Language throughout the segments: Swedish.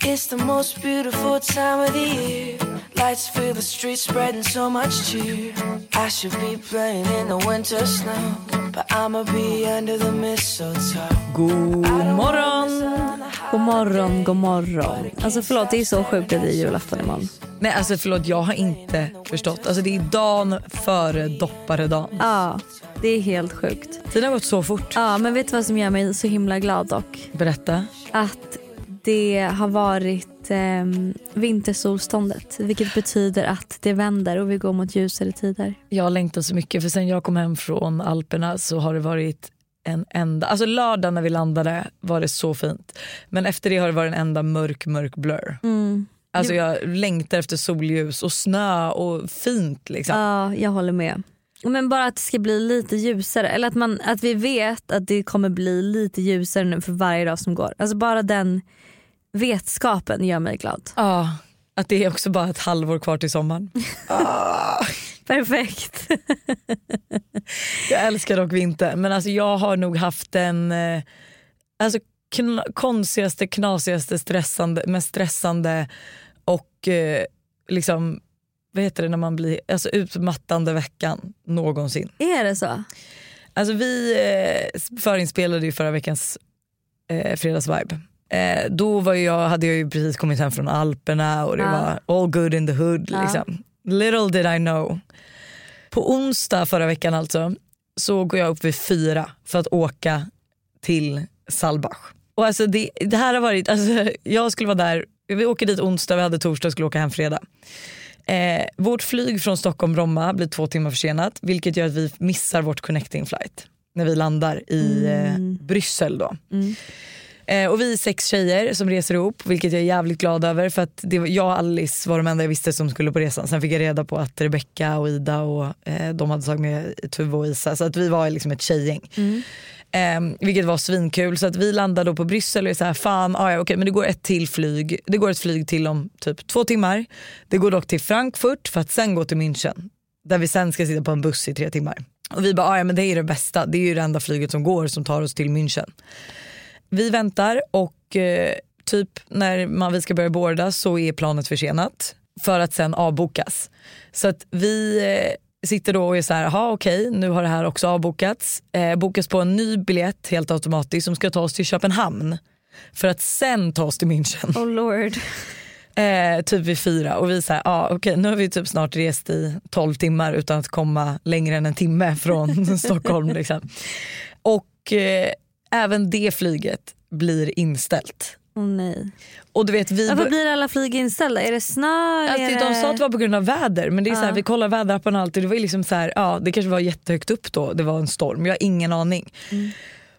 It's the most beautiful time of the year. Lights fill the streets, spreading so much cheer. I should be playing in the winter snow, but I'ma be under the mistletoe. God morgon! God morgon, god morgon. Alltså förlåt, det är så sjukt att det är julafton imorgon. Nej alltså förlåt jag har inte förstått. Alltså det är dagen före dopparedagen. Ja, det är helt sjukt. Tiden har gått så fort. Ja, men vet du vad som gör mig så himla glad dock? Berätta. Att det har varit eh, vintersolståndet vilket betyder att det vänder och vi går mot ljusare tider. Jag har längtat så mycket för sen jag kom hem från Alperna så har det varit en enda, alltså lördag när vi landade var det så fint. Men efter det har det varit en enda mörk mörk blur. Mm. Alltså jag längtar efter solljus och snö och fint liksom. Ja, jag håller med. Men bara att det ska bli lite ljusare. Eller att, man, att vi vet att det kommer bli lite ljusare nu för varje dag som går. Alltså bara den vetskapen gör mig glad. Ja, att det är också bara ett halvår kvar till sommaren. Ah. Perfekt. Jag älskar dock vinter men alltså jag har nog haft den eh, alltså, kn konstigaste, knasigaste, stressande, mest stressande och eh, liksom vad heter det när man blir alltså, utmattande veckan någonsin. Är det så? Alltså vi eh, förinspelade ju förra veckans eh, fredagsvibe. Eh, då var jag, hade jag ju precis kommit hem från Alperna och det Ja. var all good in the hood. Ja. Liksom. Little did I know. På onsdag förra veckan alltså så går jag upp vid fyra för att åka till Salbach. Och alltså det, det här har varit, alltså jag skulle vara där, vi åker dit onsdag, vi hade torsdag och skulle åka hem fredag. Eh, vårt flyg från Stockholm Bromma blir två timmar försenat vilket gör att vi missar vårt connecting flight när vi landar i eh, Bryssel. Då. Eh, och vi är sex tjejer som reser ihop vilket jag är jävligt glad över för att det var, jag och Alice var de enda jag visste som skulle på resan. Sen fick jag reda på att Rebecca och Ida och eh, de hade tagit med Tuve och Isa så att vi var liksom ett tjejgäng. Eh, vilket var svinkul så att vi landade då på Bryssel och är så här, fan ah, ja, okej, men det går ett till flyg. Det går ett flyg till om typ två timmar. Det går dock till Frankfurt för att sen gå till München. Där vi sen ska sitta på en buss i tre timmar. Och vi bara, ah, ja men det är det bästa. Det är ju det enda flyget som går som tar oss till München. Vi väntar och eh, typ när man, vi ska börja borda så är planet försenat för att sen avbokas. Så att vi eh, sitter då och är så här, jaha okej nu har det här också avbokats. Eh, bokas på en ny biljett helt automatiskt som ska ta oss till Köpenhamn för att sen ta oss till München. Oh lord. Eh, typ vid fyra och vi säger ah, okej nu har vi typ snart rest i 12 timmar utan att komma längre än en timme från Stockholm. Liksom. Och eh, även det flyget blir inställt. Oh, nej. Och du vet vi Varför blir alla flyg inställda? Är det snö? Alltså, är de det... sa att det var på grund av väder men det är så här, Ja. vi kollar väderappen och allt och det var liksom så här, ja det kanske var jättehögt upp då, det var en storm, jag har ingen aning.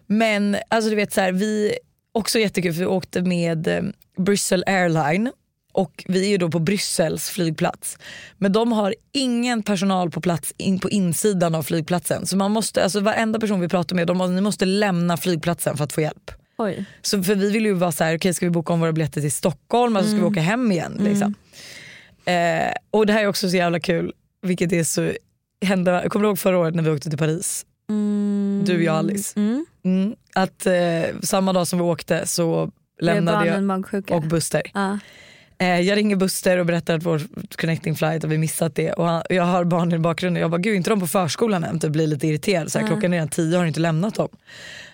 Men alltså du vet så här, vi, också jättekul för vi åkte med eh, Brussels Airline och vi är ju då på Bryssels flygplats. Men de har ingen personal på plats in på insidan av flygplatsen. Så man måste, alltså varenda person vi pratar med, de måste, ni måste lämna flygplatsen för att få hjälp. Oj. Så för vi vill ju vara så här, okej ska vi boka om våra biljetter till Stockholm och så ska vi åka hem igen. Liksom. Eh, och det här är också så jävla kul, vilket är så, hände, kommer du ihåg förra året när vi åkte till Paris? Mm. Du, jag och Alice. Mm. Mm, att eh, samma dag som vi åkte så lämnade jag och Buster. Ja. Eh, jag ringer Buster och berättar att vår connecting flight har vi missat det och han, jag har barn i bakgrunden jag bara gud inte de på förskolan än? Typ blir lite irriterad. Så här, Klockan är redan tio har inte lämnat dem.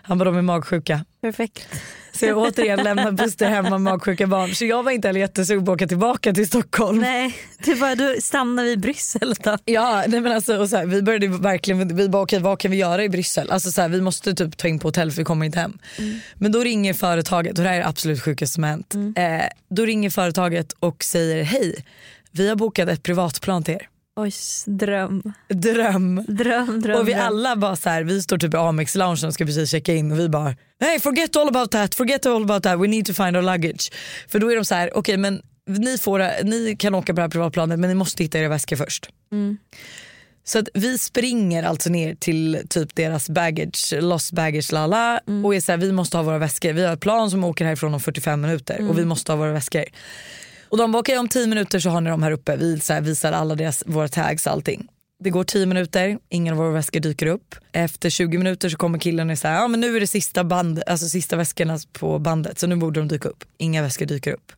Han bara de är magsjuka. Perfekt. Så jag återigen lämnar Buster hemma med magsjuka barn. Så jag var inte heller jättesugen på att åka tillbaka till Stockholm. Nej, det var, då stannar vi i Bryssel då. Ja, nej men alltså, och så här, vi började verkligen, vi bara okej vad kan vi göra i Bryssel? Alltså så här, vi måste typ ta in på hotell för vi kommer inte hem. Men då ringer företaget, och det här är det absolut sjukaste som hänt. Eh, då ringer företaget och säger hej, vi har bokat ett privatplan till er. Oj, dröm. Dröm. Dröm, dröm. Och vi dröm. alla bara så här, vi står typ i Amex lounge och ska precis checka in och vi bara nej forget all about that, forget all about that, we need to find our luggage. För då är de så här, okej men ni, får, ni kan åka på det här privatplanet men ni måste hitta era väskor först. Så att vi springer alltså ner till typ deras baggage, lost baggage lala och är så här, vi måste ha våra väskor. Vi har ett plan som åker härifrån om 45 minuter och vi måste ha våra väskor. Och de bara okej om 10 minuter så har ni dem här uppe. Vi så här, visar alla deras, våra tags och allting. Det går 10 minuter, ingen av våra väskor dyker upp. Efter 20 minuter så kommer killen och säger ja men nu är det sista, band, alltså sista väskorna på bandet så nu borde de dyka upp. Inga väskor dyker upp.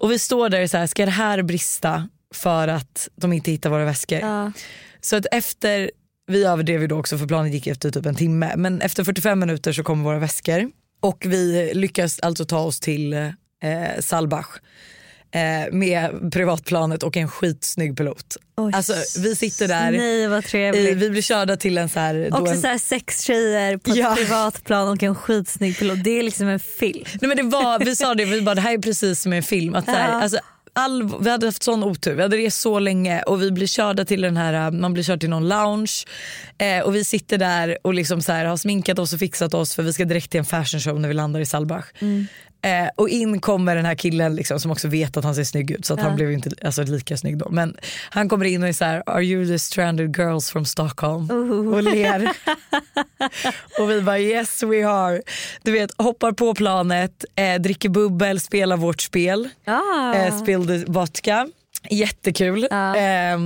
Och vi står där och så här, ska det här brista för att de inte hittar våra väskor? Ja. Så att efter, vi överdrev ju då också för planen gick efter typ en timme, men efter 45 minuter så kommer våra väskor och vi lyckas alltså ta oss till eh, Salbach eh, med privatplanet och en skitsnygg pilot. Oj, Alltså vi sitter där, Nej vad trevligt. vi blir körda till en så här, Också en, så här sex tjejer på ett Ja. privatplan och en skitsnygg pilot. Det är liksom en film. Nej men det var, vi sa det, vi bara det här är precis som en film. Att så här, Ja. alltså, all, vi hade haft sån otur, vi hade rest så länge och vi blir körda till den här, man blir körd till någon lounge eh, och vi sitter där och liksom så här, har sminkat oss och fixat oss för vi ska direkt till en fashion show när vi landar i Salbach. Eh, och in kommer den här killen liksom, som också vet att han ser snygg ut så att han blev inte alltså, lika snygg då. Men han kommer in och är så här, are you the stranded girls from Stockholm? Och ler. och vi bara yes we are. Du vet hoppar på planet, eh, dricker bubbel, spelar vårt spel. Ah. Eh, spill the vodka. Jättekul. Ja. Eh,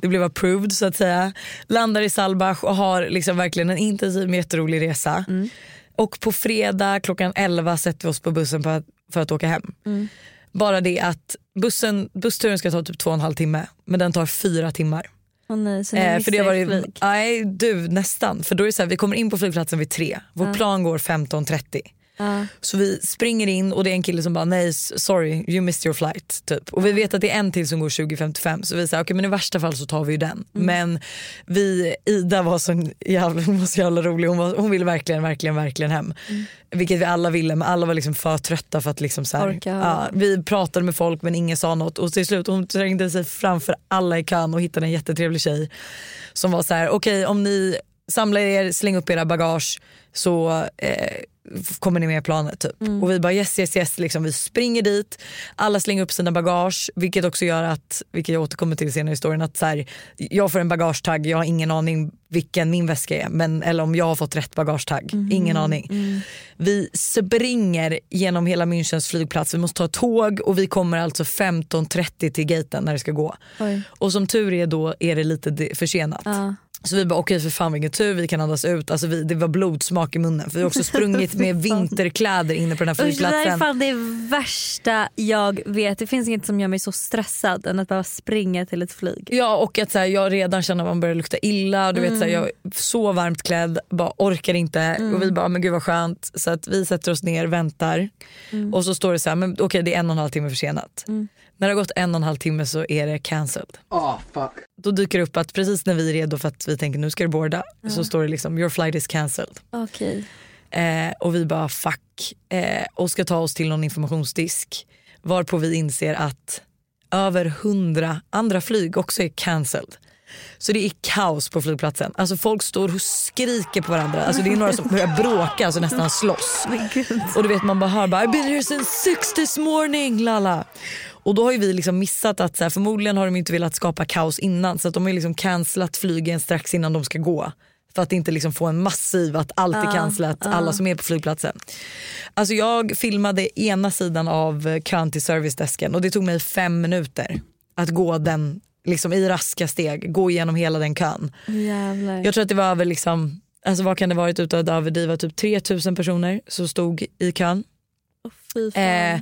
det blev approved så att säga. Landar i Salbach och har liksom verkligen en intensiv men jätterolig resa. Mm. Och på fredag klockan 11 sätter vi oss på bussen för att, för att åka hem. Mm. Bara det att bussen, bussturen ska ta typ två och en halv timme men den tar fyra timmar. Åh nej, så Eh, för det var ju, nej du nästan. För då är det så här, vi kommer in på flygplatsen vid tre. Vår plan går 15.30. Ja. Så vi springer in och det är en kille som bara nej sorry you missed your flight. Typ. Och vi vet att det är en till som går 20.55 så vi säger okej men i värsta fall så tar vi ju den. Mm. Men vi, Ida var så jävla, hon var så jävla rolig, hon, var, hon ville verkligen verkligen verkligen hem. Vilket vi alla ville men alla var liksom för trötta för att liksom så här, ja, vi pratade med folk men ingen sa något och till slut hon trängde sig framför alla i kön och hittade en jättetrevlig tjej som var så här okej om ni samlar er, släng upp era bagage så eh, kommer ni med planet typ. Och vi bara yes yes yes, liksom, vi springer dit, alla slänger upp sina bagage vilket också gör att, vilket jag återkommer till senare i historien, att så här, jag får en bagagetagg, jag har ingen aning vilken min väska är men, eller om jag har fått rätt bagagetagg, ingen aning. Vi springer genom hela Münchens flygplats, vi måste ta tåg och vi kommer alltså 15.30 till gaten när det ska gå. Oj. Och som tur är då är det lite försenat. Ja. Så vi bara okej för fan vilken tur, vi kan andas ut. Alltså vi, det var blodsmak i munnen för vi har också sprungit med vinterkläder inne på den här Usch, det där är flygplatsen. fan det värsta jag vet. Det finns inget som gör mig så stressad än att behöva springa till ett flyg. Ja och att så här, jag redan känner att man börjar lukta illa. Du vet, så här, Mm. jag är så varmt klädd, bara orkar inte. Och vi bara men gud vad skönt. Så att vi sätter oss ner, väntar. Mm. Och så står det så här, men okej det är en och en halv timme försenat. När det har gått en och en halv timme så är det cancelled. Oh, fuck. Då dyker det upp att precis när vi är redo för att vi tänker nu ska det boarda så står det liksom your flight is cancelled. Okej. Eh, och vi bara fuck. Eh, och ska ta oss till någon informationsdisk. Varpå vi inser att över hundra andra flyg också är cancelled. Så det är kaos på flygplatsen. Alltså folk står och skriker på varandra. Alltså det är några som börjar bråka, alltså nästan slåss. Och du vet man bara hör bara I've been here since six this morning lala. Och då har ju vi liksom missat att så här, förmodligen har de inte velat skapa kaos innan så att de har ju liksom cancellat flygen strax innan de ska gå. För att inte liksom få en massiv, att allt är cancellat, alla som är på flygplatsen. Alltså jag filmade ena sidan av eh, kön till servicedesken och det tog mig fem minuter att gå den liksom i raska steg, gå igenom hela den kön. Jävlar. Jag tror att det var över, liksom, alltså vad kan det varit utan att överdriva, typ 3000 personer som stod i kön. Fan. Eh,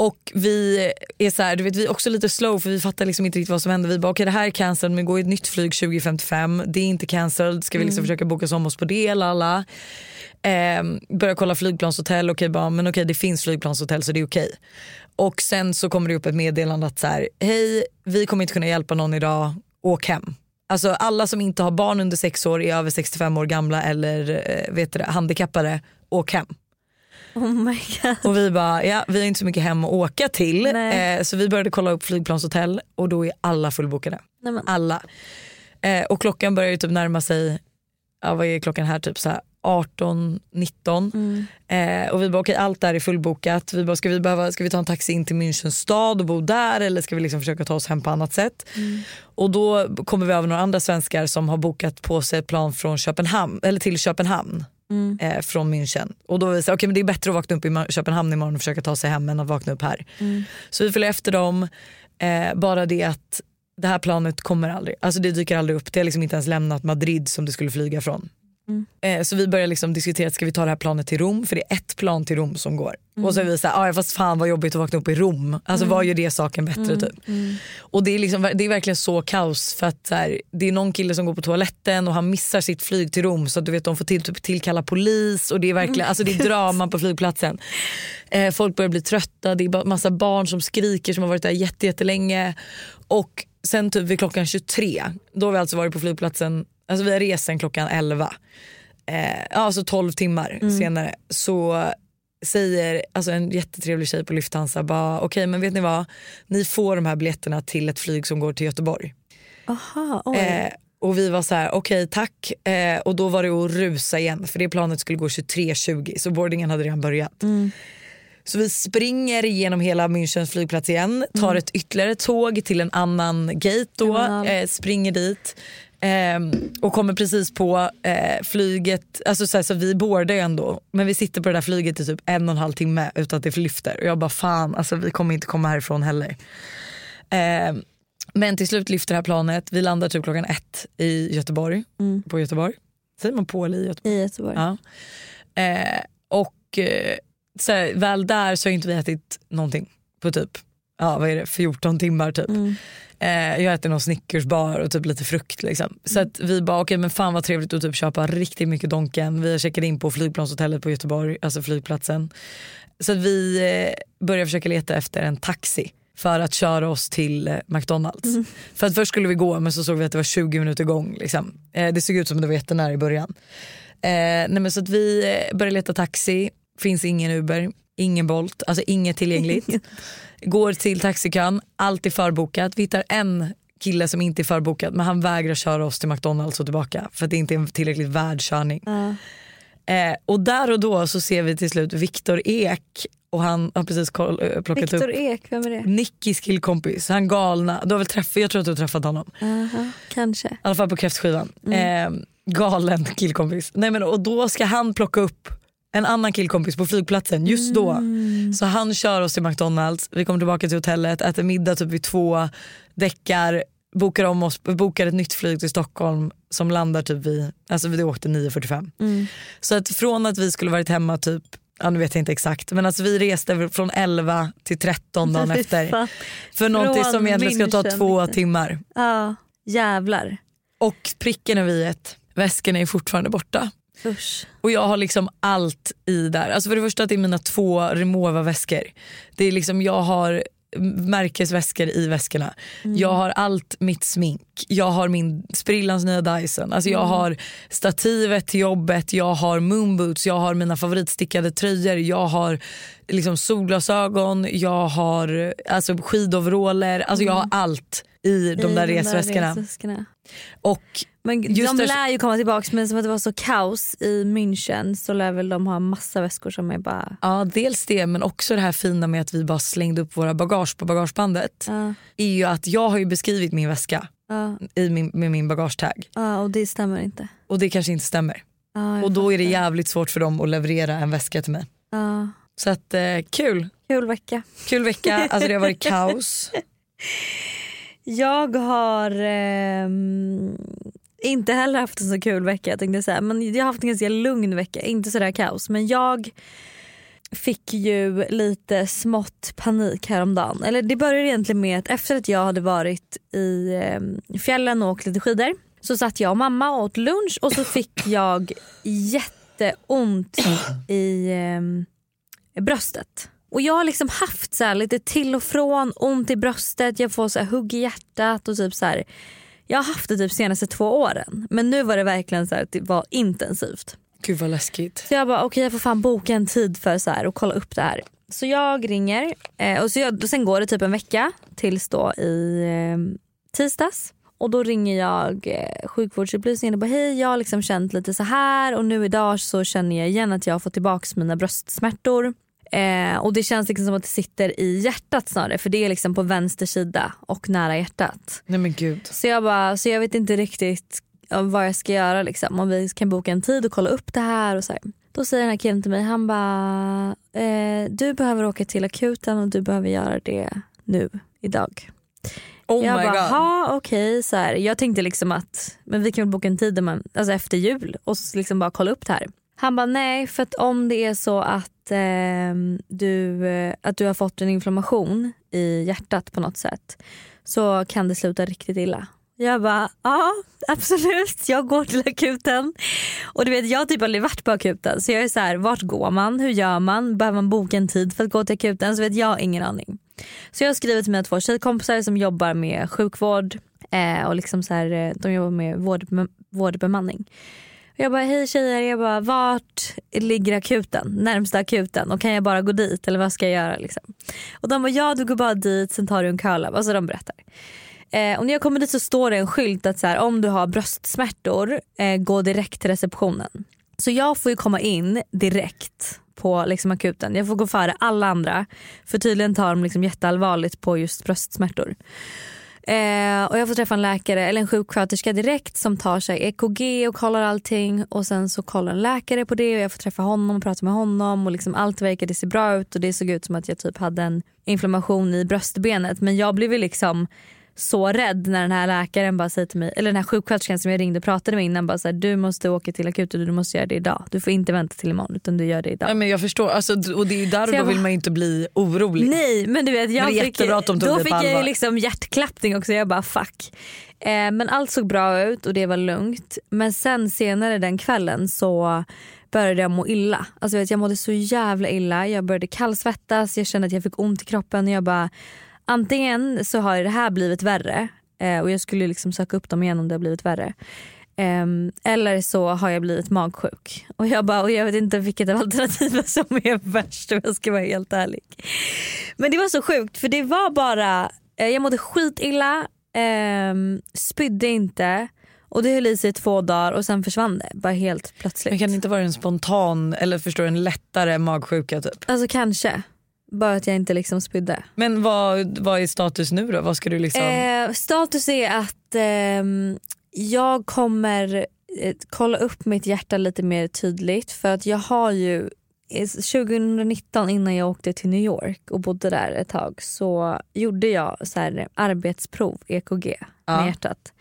och vi är så här, du vet, vi är också lite slow för vi fattar liksom inte riktigt vad som händer. Vi bara okej det här är cancelled men går ett nytt flyg 2055. Det är inte cancelled, ska vi liksom försöka boka om oss på det lalla. Eh, börja kolla flygplanshotell, okej bara men okej det finns flygplanshotell så det är okej. Och sen så kommer det upp ett meddelande att så här, hej vi kommer inte kunna hjälpa någon idag, åk hem. Alltså alla som inte har barn under sex år, är över 65 år gamla eller eh, vet du, det, handikappade, åk hem. Oh my god. Och vi bara, ja vi har inte så mycket hem att åka till. Eh, så vi började kolla upp flygplanshotell och då är alla fullbokade. Nej, men, Alla. Eh, och klockan börjar ju typ närma sig, ja vad är klockan här, typ så här 18, 19. Eh, och vi bara okej allt där är fullbokat. Vi bara ska vi, behöva, ska vi ta en taxi in till Münchens stad och bo där eller ska vi liksom försöka ta oss hem på annat sätt? Och då kommer vi över några andra svenskar som har bokat på sig ett plan från Köpenhamn, eller till Köpenhamn eh, från München. Och då var vi så okej men det är bättre att vakna upp i Köpenhamn imorgon och försöka ta sig hem än att vakna upp här. Så vi följer efter dem. Eh, bara det att det här planet kommer aldrig, alltså det dyker aldrig upp. Det har liksom inte ens lämnat Madrid som det skulle flyga från. Mm. Eh, så vi börjar liksom diskutera, ska vi ta det här planet till Rom? För det är ett plan till Rom som går. Och så är vi såhär, ah, fast fan vad jobbigt att vakna upp i Rom. Alltså vad gör det saken bättre typ? Och det är, liksom, det är verkligen så kaos för att här, det är någon kille som går på toaletten och han missar sitt flyg till Rom så att du vet de får till, typ, tillkalla polis och det är verkligen alltså det är drama på flygplatsen. Eh, folk börjar bli trötta, det är massa barn som skriker som har varit där jätte, jättelänge. Och sen typ vid klockan 23, då har vi alltså varit på flygplatsen, alltså vi har rest sen klockan 11. Eh, alltså 12 timmar senare så säger alltså en jättetrevlig tjej på Lufthansa bara okej men vet ni vad, ni får de här biljetterna till ett flyg som går till Göteborg. Aha, oj. Eh, och vi var så här, okej tack. Eh, och då var det att rusa igen för det planet skulle gå 23.20 så boardingen hade redan börjat. Så vi springer genom hela Münchens flygplats igen, tar ett ytterligare tåg till en annan gate då, eh, springer dit. ehm, och kommer precis på eh, flyget, alltså så, här, så vi boardar ju ändå men vi sitter på det där flyget i typ en och en halv timme utan att det lyfter och jag bara fan alltså vi kommer inte komma härifrån heller. Ehm, men till slut lyfter det här planet, vi landar typ klockan ett i Göteborg, på Göteborg. Säger man på eller i Göteborg? I Göteborg. Ja. Eh, och eh, så här, väl där så har inte vi ätit någonting på typ ja, vad är det, 14 timmar. typ. Eh, jag äter någon Snickersbar och typ lite frukt. Liksom. Så att vi bara okej men fan vad trevligt att typ köpa riktigt mycket Donken. Vi har checkat in på flygplanshotellet på Göteborg, alltså flygplatsen. Så att vi eh, börjar försöka leta efter en taxi för att köra oss till eh, McDonalds. För att först skulle vi gå men så såg vi att det var 20 minuter gång. Liksom. Eh, det såg ut som det var jättenära i början. Eh, nej men så att vi eh, börjar leta taxi, finns ingen Uber, ingen Bolt, alltså inget tillgängligt. Går till taxikön, allt är förbokat. Vi hittar en kille som inte är förbokad men han vägrar köra oss till McDonalds och tillbaka för att det inte är en tillräckligt värd körning. Ja. Eh, och där och då så ser vi till slut Viktor Ek och han har precis koll, eh, plockat Viktor upp Ek, vem är det? Nickis killkompis, han galna. Du har väl träffat, jag tror att du har träffat honom. Aha, kanske. I alla fall på kräftskivan. Eh, galen killkompis. Nej, men, och då ska han plocka upp en annan killkompis på flygplatsen just då. Så han kör oss till McDonalds, vi kommer tillbaka till hotellet, äter middag typ vid två, däckar, bokar, om oss, bokar ett nytt flyg till Stockholm som landar typ vid, alltså vi åkte 9.45. Så att från att vi skulle varit hemma typ Ja, nu vet jag inte exakt men alltså vi reste från 11 till 13 dagen efter. fan. För någonting som egentligen ska ta två timmar. Ja, jävlar. Och pricken över i väskorna är fortfarande borta. Usch. Och jag har liksom allt i där. Alltså för det första att det är mina två Remova-väskor. Det är liksom, jag har märkesväskor i väskorna. Jag har allt mitt smink. Jag har min sprillans nya Dyson. Alltså jag har stativet till jobbet, jag har moonboots, jag har mina favoritstickade tröjor, jag har liksom solglasögon, jag har alltså skidoveraller. Alltså jag har allt i de I där resväskorna. resväskorna. Och Men Just de lär ju komma tillbaka men som att det var så kaos i München så lär väl de ha massa väskor som är bara... Ja, dels det men också det här fina med att vi bara slängde upp våra bagage på bagagebandet. Ja, är ju att jag har ju beskrivit min väska ja, i min, med min bagagetag ja, och det stämmer inte. och det kanske inte stämmer. Ja, Och då är det jävligt svårt för dem att leverera en väska till mig. Så att eh, kul, kul vecka. kul vecka. Alltså det har varit kaos. Jag har ehm, inte heller haft en så kul vecka. Jag, tänkte säga. Men jag har haft en ganska lugn vecka, inte sådär kaos. Men jag fick ju lite smått panik häromdagen. Eller det började egentligen med att efter att jag hade varit i ehm, fjällen och åkt lite skidor så satt jag och mamma och åt lunch och så fick jag jätteont i eh, bröstet. Och jag har liksom haft så här lite till och från, ont i bröstet, jag får så här hugg i hjärtat och typ så här. Jag har haft det typ senaste två åren men nu var det verkligen så att det var intensivt. Gud vad läskigt. Så jag bara okej jag får fan boka en tid för så här och kolla upp det här. Så jag ringer eh, och så jag, sen går det typ en vecka tills då i eh, tisdags. Och då ringer jag eh, sjukvårdsupplysningen och bara hej jag har liksom känt lite så här och nu idag så känner jag igen att jag har fått tillbaka mina bröstsmärtor. Eh, och det känns liksom som att det sitter i hjärtat snarare för det är liksom på vänster sida och nära hjärtat. Nej men gud. Så jag bara, så jag vet inte riktigt vad jag ska göra liksom. Om vi kan boka en tid och kolla upp det här och så här. Då säger den här killen till mig, han bara, eh, du behöver åka till akuten och du behöver göra det nu, idag. Oh jag bara, ha okej. så här. Jag tänkte liksom att men vi kan väl boka en tid man, alltså efter jul och så liksom bara kolla upp det här. Han bara nej för att om det är så att, eh, du, att du har fått en inflammation i hjärtat på något sätt så kan det sluta riktigt illa. Jag bara ja absolut jag går till akuten. Och du vet jag har typ aldrig varit på akuten så jag är så här vart går man, hur gör man, behöver man boka en tid för att gå till akuten? Så vet jag har ingen aning. Så jag har skrivit till mina två tjejkompisar som jobbar med sjukvård eh, och liksom så här, eh, de jobbar med vårdbe vårdbemanning. Jag bara hej tjejer, jag bara, vart ligger akuten? Närmsta akuten och kan jag bara gå dit eller vad ska jag göra? Liksom? Och de bara ja du går bara dit sen tar du en curlabb. Alltså de berättar. Eh, och när jag kommer dit så står det en skylt att så här, om du har bröstsmärtor eh, gå direkt till receptionen. Så jag får ju komma in direkt på liksom, akuten. Jag får gå före alla andra för tydligen tar de liksom jätteallvarligt på just bröstsmärtor. Eh, och jag får träffa en läkare eller en sjuksköterska direkt som tar sig EKG och kollar allting. Och sen så kollar en läkare på det och jag får träffa honom och prata med honom. Och liksom allt verkade se bra ut och det såg ut som att jag typ hade en inflammation i bröstbenet. Men jag blev ju liksom så rädd när den här läkaren bara säger till mig, eller den här sjuksköterskan som jag ringde och pratade med innan bara så här, du måste åka till akuten och du måste göra det idag. Du får inte vänta till imorgon utan du gör det idag. Ja, men jag förstår, alltså, och det är där och då vill bara- man ju inte bli orolig. Nej men du vet jag Men fick, då fick jag liksom hjärtklappning också. Jag bara fuck. Eh, men allt såg bra ut och det var lugnt. Men sen senare den kvällen så började jag må illa. Alltså vet, jag mådde så jävla illa. Jag började kallsvettas, jag kände att jag fick ont i kroppen. Och jag bara, antingen så har det här blivit värre eh, och jag skulle liksom söka upp dem igen om det har blivit värre. Ehm, eller så har jag blivit magsjuk. Och jag, bara, och jag vet inte vilket av alternativen som är värst om jag ska vara helt ärlig. Men det var så sjukt för det var bara, eh, jag mådde skitilla, um, spydde inte och det höll i sig i två dagar och sen försvann det bara helt plötsligt. Men kan det inte vara en spontan eller förstår en lättare magsjuka typ? Alltså kanske. Bara att jag inte liksom spydde. Men vad, vad är status nu då? Vad ska du liksom... Eh, status är att ehm, jag kommer eh, kolla upp mitt hjärta lite mer tydligt för att jag har ju eh, 2019 innan jag åkte till New York och bodde där ett tag så gjorde jag så arbetsprov, EKG, Ja. med hjärtat.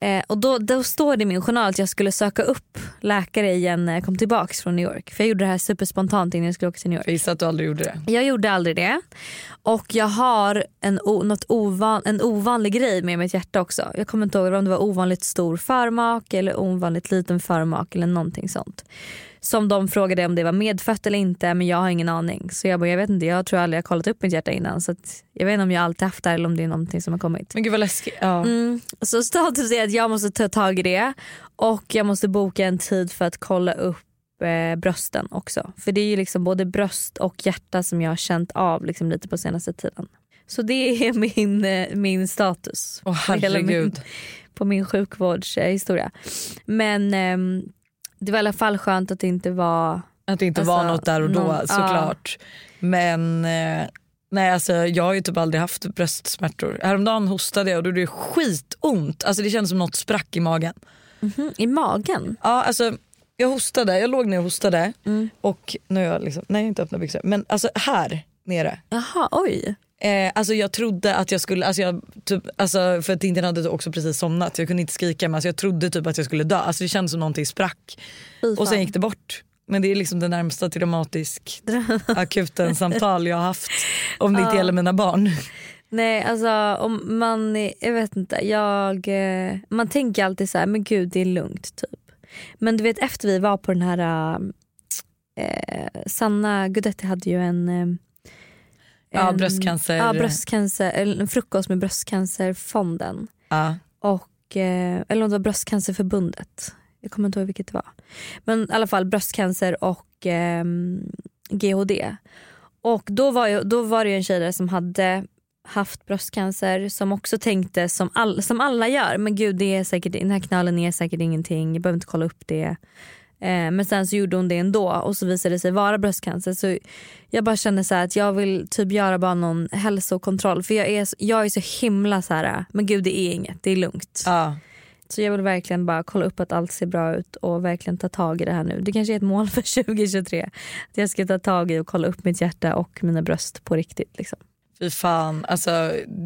Eh, och då, då står det i min journal att jag skulle söka upp läkare igen när jag kom tillbaka från New York. För jag gjorde det här superspontant innan jag skulle åka till New York. Jag gissar att du aldrig gjorde det. Jag gjorde aldrig det. Och jag har en, något ovan, en ovanlig grej med mitt hjärta också. Jag kommer inte ihåg om det var ovanligt stor förmak eller ovanligt liten förmak eller någonting sånt. Som de frågade om det var medfött eller inte men jag har ingen aning. Så jag bara, jag vet inte, jag tror aldrig jag har kollat upp mitt hjärta innan. Så jag vet inte om jag alltid haft det eller om det är någonting som har kommit. Men gud vad läskigt. Ja. Mm. Så status är att jag måste ta tag i det och jag måste boka en tid för att kolla upp eh, brösten också. För det är ju liksom både bröst och hjärta som jag har känt av liksom lite på senaste tiden. Så det är min, eh, min status Åh min, herregud. på min sjukvårdshistoria. Men ehm, det var i alla fall skönt att det inte var Att det inte Alltså, var något där och då någon- såklart. Men eh, nej alltså, jag har ju typ aldrig haft bröstsmärtor. Häromdagen hostade jag och då gjorde det skitont. Alltså, det kändes som något sprack i magen. mhm, i magen. Ja, alltså, jag hostade, jag låg ner och hostade Mm. och nu har jag liksom, nej inte öppnat byxor men alltså här nere. Jaha oj. Eh, alltså jag trodde att jag skulle, alltså jag, typ, alltså för att Tintin hade också precis somnat så jag kunde inte skrika men alltså jag trodde typ att jag skulle dö. Alltså det kändes som någonting sprack. Och sen gick det bort. Men det är liksom det närmsta traumatisk akuten samtal jag har haft om det inte gäller mina barn. Nej alltså om man, jag vet inte, jag, eh, man tänker alltid så här, men gud det är lugnt typ. Men du vet efter vi var på den här, eh, Sanna Guidetti hade ju en, eh, Ja, en bröstcancer. Ja, bröstcancer, en frukost med bröstcancerfonden. Ja. Och, eh, eller om det var bröstcancerförbundet. Jag kommer inte ihåg vilket det var. Men i alla fall bröstcancer och eh, GHD. Och då var, ju, då var det en tjej där som hade haft bröstcancer som också tänkte som, all, som alla gör, men gud det är säkert, den här knölen är säkert ingenting, jag behöver inte kolla upp det. Eh, men sen så gjorde hon det ändå och så visade det sig vara bröstcancer. Så jag bara känner så att jag vill typ göra bara någon hälsokontroll för jag är, jag är så himla så här, men gud det är inget, det är lugnt. Ja. Så jag vill verkligen bara kolla upp att allt ser bra ut och verkligen ta tag i det här nu. Det kanske är ett mål för 2023. Att jag ska ta tag i och kolla upp mitt hjärta och mina bröst på riktigt. Liksom. Fy fan, alltså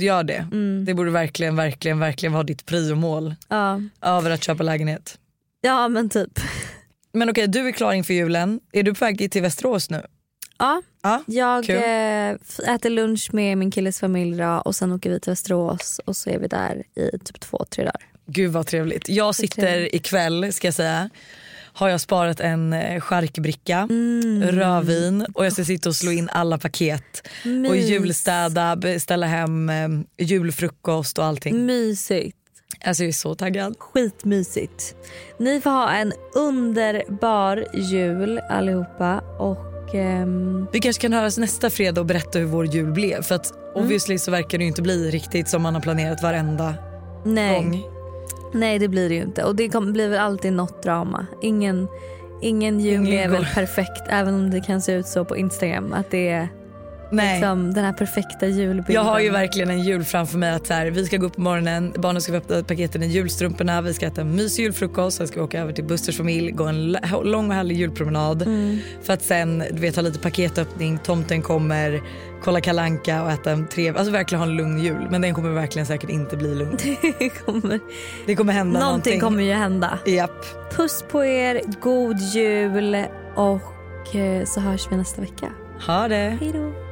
gör det. Mm. Det borde verkligen, verkligen, verkligen vara ditt priomål Ja. över att köpa lägenhet. ja men typ. Men okej, du är klar inför julen. Är du på väg till Västerås nu? Ja, Ja, jag kul. eh, äter lunch med min killes familj idag och sen åker vi till Västerås och så är vi där i typ två, tre dagar. Gud vad trevligt. Jag sitter trevligt. ikväll ska jag säga. Har jag sparat en eh, charkbricka, Mm. rödvin och jag ska sitta och slå in alla paket. Och Mys. julstäda, beställa hem eh, julfrukost och allting. Mysigt. Alltså jag är så taggad. Skitmysigt. Ni får ha en underbar jul allihopa och ehm, Vi kanske kan höras nästa fredag och berätta hur vår jul blev. För att Mm. obviously så verkar det inte bli riktigt som man har planerat varenda nej, gång. nej det blir det ju inte och det kommer, blir väl alltid något drama. Ingen, ingen jul Ingen är väl perfekt även om det kan se ut så på Instagram att det är Nej. liksom den här perfekta julbilden. Jag har ju verkligen en jul framför mig att så här, vi ska gå upp på morgonen, barnen ska få öppna paketen i julstrumporna, vi ska äta en mysig julfrukost, sen ska vi åka över till Busters familj, gå en lång och härlig julpromenad. Mm. För att sen du vet, ha lite paketöppning, tomten kommer, kolla kalanka och äta en trevlig, alltså verkligen ha en lugn jul. Men den kommer verkligen säkert inte bli lugn. Det kommer, Det kommer hända någonting någonting. kommer ju hända. Japp. Puss på er, god jul och eh, så hörs vi nästa vecka. Ha det. Hej då.